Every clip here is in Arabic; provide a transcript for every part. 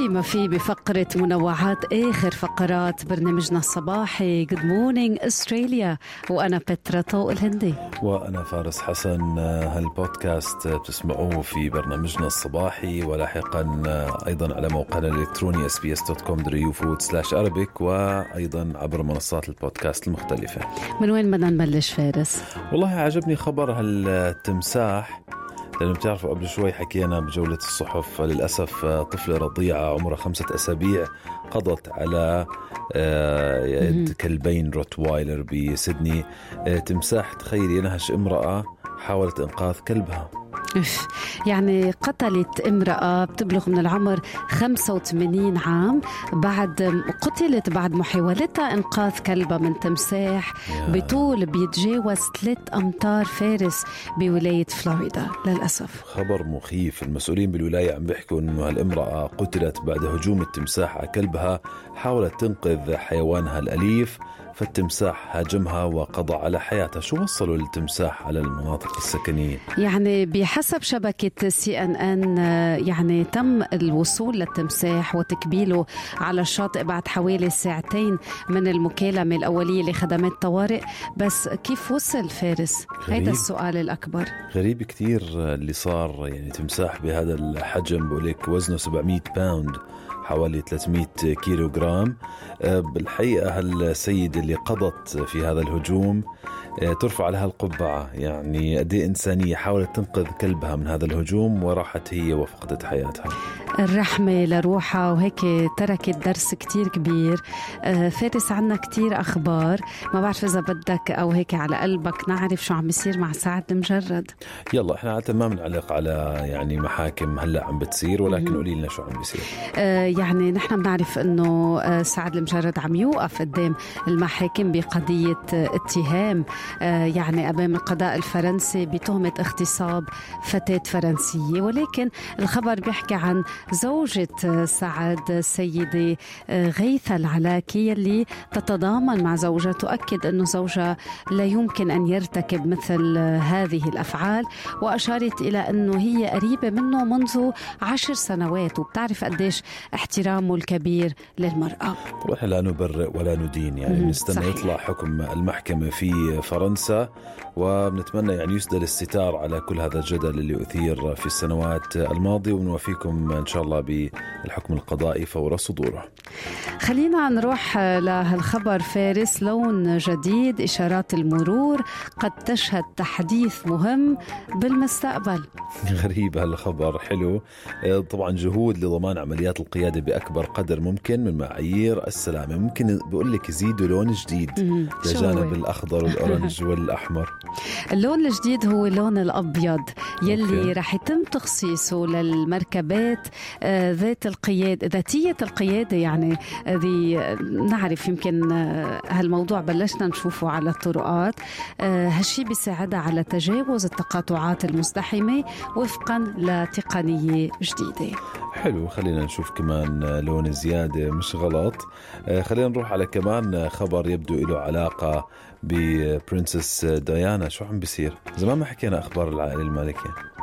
شو في ما في بفقرة منوعات آخر فقرات برنامجنا الصباحي. Good Morning Australia. وأنا بترا طوق الهندي. وأنا فارس حسن. هالبودكاست بتسمعوه في برنامجنا الصباحي ولاحقا أيضا على موقعنا الإلكتروني sbs.com.au arabic وأيضا عبر منصات البودكاست المختلفة. من وين بدنا نبلش فارس؟ والله عجبني خبر هالتمساح. لأنه بتعرفوا قبل شوي حكينا بجولة الصحف للأسف طفلة رضيعة عمرها خمسة أسابيع قضت على آه، يد كلبين روتوايلر بسيدني. آه، تمساح تخيل ينهش امرأة حاولت إنقاذ كلبها. يعني قتلت امرأة بتبلغ من العمر 85 عام. بعد قتلت بعد محاولتها إنقاذ كلبها من تمساح. بطول بيتجاوز 3 أمتار فارس بولاية فلوريدا للأسف. خبر مخيف. المسؤولين بالولاية عم بيحكوا إنه هالامرأة قتلت بعد هجوم التمساح على كلبها حاولت تنقذ حيوانها الأليف. فالتمساح هاجمها وقضى على حياتها شو وصلوا التمساح على المناطق السكنية؟ يعني بحسب شبكة CNN يعني تم الوصول للتمساح وتكبيله على الشاطئ بعد حوالي ساعتين من المكالمة الأولية لخدمات طوارئ. بس كيف وصل فارس؟ هيدا السؤال الأكبر. غريب كتير اللي صار يعني تمساح بهذا الحجم بقولك وزنه 700 pound. حوالي 300 كيلو جرام آه، بالحقيقة هالسيدة اللي قضت في هذا الهجوم آه، ترفع لها القبعة؟ يعني قد إيه إنسانية حاولت تنقذ كلبها من هذا الهجوم وراحت هي وفقدت حياتها. الرحمة لروحها وهيك تركت درس كتير كبير. آه، فارس عنا كتير أخبار. ما بعرف إذا بدك أو هيك على قلبك نعرف شو عم بيصير مع سعد المجرد. يلا إحنا عادة ما بنعلق على يعني محاكم هلأ عم بتصير ولكن قولي لنا شو عم بيصير. آه، يعني نحن بنعرف إنه آه، سعد المجرد عم يوقف قدام المحاكم بقضية آه، اتهام يعني أمام القضاء الفرنسي بتهمة اغتصاب فتاة فرنسية. ولكن الخبر بيحكي عن زوجة سعد السيدة آه، غيثة العلاكي يلي تتضامن مع زوجها تؤكد انه زوجها لا يمكن أن يرتكب مثل هذه الأفعال وأشارت إلى انه هي قريبة منه منذ عشر سنوات وبتعرف قديش احترامه الكبير طبعا إحنا لا نبرئ ولا ندين يعني صحيح. يطلع حكم المحكمة في فرنسا وبنتمنى يعني يسدل الستار على كل هذا الجدل اللي أثير في السنوات الماضية ونوافيكم إن شاء الله بالحكم القضائي فور صدوره. خلينا نروح لهالخبر فارس لون جديد إشارات المرور قد تشهد تحديث مهم بالمستقبل. غريب هالخبر حلو. آه، طبعا جهود لضمان عمليات القيادة بأكبر قدر ممكن من معايير السلامة. ممكن بقول لك يزيدوا لون جديد لجانب؟ الأخضر والأورنج والأحمر. اللون الجديد هو اللون الأبيض. يلي أوكي. رح يتم تخصيصه للمركبات آه، ذات القيادة ذاتية القيادة يعني هذه نعرف يمكن آه، هالموضوع بلشنا نشوفه على الطرقات آه، هالشي بيساعدها على تجاوز التقاطعات المزدحمة وفقا لتقنية جديدة حلو خلينا نشوف كمان لون زيادة مش غلط. آه، خلينا نروح على كمان خبر يبدو له علاقة ببرنسس ديانا. شو عم بيصير؟ زمان ما حكينا أخبار العائلة المالكية. آه،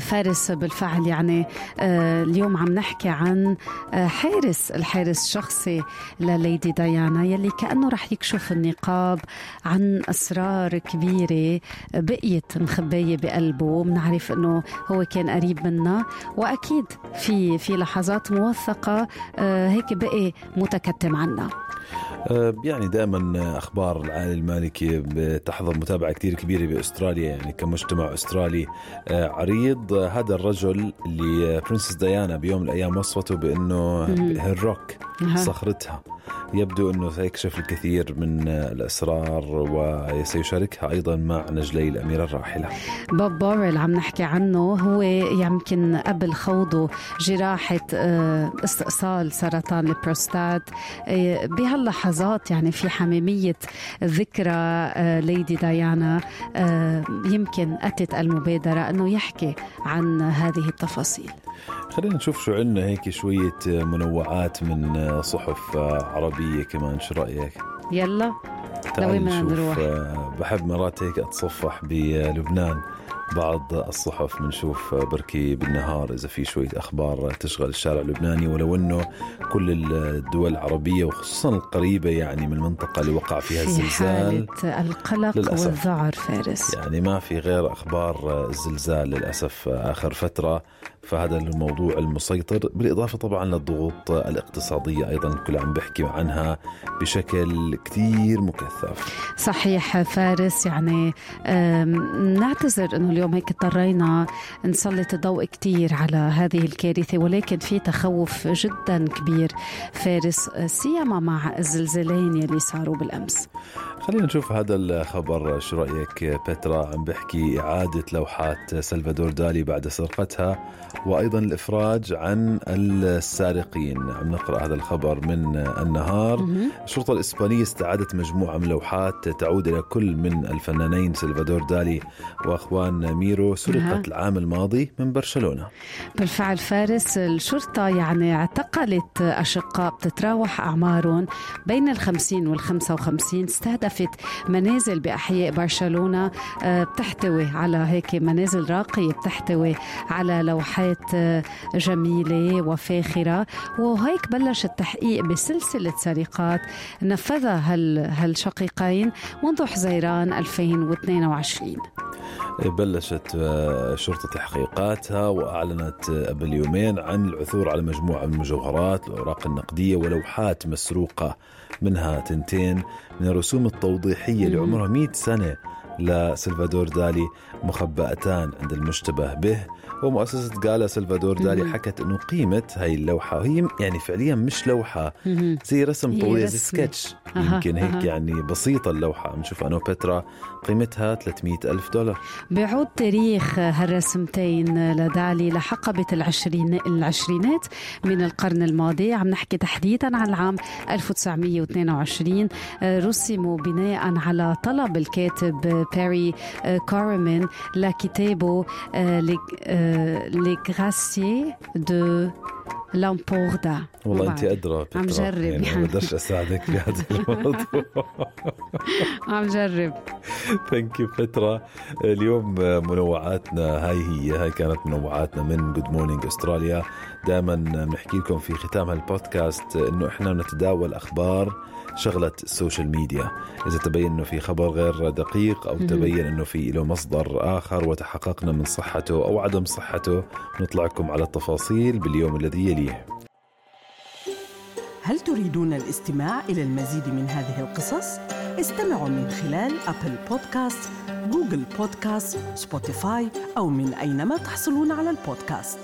فارس بالفعل. يعني آه، اليوم عم نحكي عن آه، حارس الحارس الشخصي لليدي ديانا يلي كأنه رح يكشف النقاب عن أسرار كبيرة بقيت مخبية بقلبه. بنعرف أنه هو كان قريب منا وأكيد في في لحظات موثقة آه، هيك بقي متكتم عنا. آه، يعني دائما أخبار العائلة المالكي بتحظى متابعة كثير كبيرة بأستراليا يعني كمجتمع أسترالي. آه، عريض هذا الرجل اللي برنسس ديانا بيوم من الأيام وصفته بأنه هالروك. صخرتها. يبدو أنه سيكشف الكثير من الأسرار وسيشاركها أيضا مع نجلي الأميرة الراحلة. بول بوريل عم نحكي عنه هو يمكن قبل خوضه جراحة آه، استئصال سرطان البروستات. آه، بهاللحظات يعني في حميمية ذكرى آه، lady ديانا يمكن أتت المبادرة أنه يحكي عن هذه التفاصيل. خلينا نشوف شو عندنا هيك شوية منوعات من صحف عربية كمان شو رأيك يلا لوين بدنا نروح؟ بحب مرات هيك أتصفح بلبنان بعض الصحف بنشوف بركي بالنهار إذا في شوية أخبار تشغل الشارع اللبناني ولو إنه كل الدول العربية وخصوصا القريبة يعني من المنطقة اللي وقع فيها في الزلزال حالة القلق للأسف. والذعر فارس يعني ما في غير أخبار الزلزال للأسف آخر فترة فهذا الموضوع المسيطر بالإضافة طبعا للضغوط الاقتصادية أيضا الكل عم بيحكي عنها بشكل كتير مكثف. صحيح فارس يعني نعتذر إنه اليوم هيك اضطرينا نسلط الضوء كتير على هذه الكارثة ولكن في تخوف جدا كبير فارس سيما مع الزلزالين يلي صاروا بالأمس. خلينا نشوف هذا الخبر شو رأيك؟ بترا عم بحكي إعادة لوحات سلفادور دالي بعد سرقتها. وأيضا الإفراج عن السارقين. عم نقرأ هذا الخبر من النهار. مهم. الشرطة الإسبانية استعادت مجموعة من لوحات تعود إلى كل من الفنانين سلفادور دالي وأخوان ميرو. نعم. سرقت العام الماضي من برشلونة. بالفعل فارس الشرطة يعني اعتقلت أشقاء بتتراوح أعمارهم بين الخمسين والخمسة وخمسين. استهدفت منازل بأحياء برشلونة آه، بتحتوي على هيك منازل راقية بتحتوي على لوحات آه، جميلة وفاخرة وهيك بلش التحقيق بسلسلة سرقات نفذها هال هالشقيقين منذ حزيران 2022 بلشت آه، شرطة تحقيقاتها وأعلنت آه، قبل يومين عن العثور على مجموعة من المجوهرات الأوراق النقدية ولوحات مسروقة منها تنتين من الرسوم التوضيحية اللي. عمرها 100 سنة لسلفادور دالي مخبأتان عند المشتبه به ومؤسسة جالا سلفادور دالي مم. حكت إنه قيمة هاي اللوحة وهي يعني فعليا مش لوحة. زي رسم هي طويل زي. سكتش يمكن هيك. يعني بسيطة اللوحة نشوف أنا وبترا قيمتها 300 ألف دولار بيعود تاريخ هالرسمتين لدالي لحقبة العشرين العشرينات من القرن الماضي عم نحكي تحديدا عن العام 1922 آه، رسموا بناء على طلب الكاتب باري آه، كارمن لكتابه لي غراسيي دو لامبوردا والله انت ادرى. عم جرب يعني ما يعني. بقدرش اساعدك بهذا الموضوع. عم جرب. ثانك يو بترا اليوم منوعاتنا هاي هي هاي كانت منوعاتنا من جود مورنينج استراليا دائما بنحكي لكم في ختام هالبودكاست إنه إحنا نتداول أخبار شاغلة ال social media إذا تبين أنه في خبر غير دقيق أو مهم. تبين أنه في له مصدر آخر وتحققنا من صحته أو عدم صحته نطلعكم على التفاصيل باليوم الذي يليه هل تريدون الاستماع إلى المزيد من هذه القصص؟ استمعوا من خلال Apple Podcast، Google Podcast، Spotify أو من أينما تحصلون على البودكاست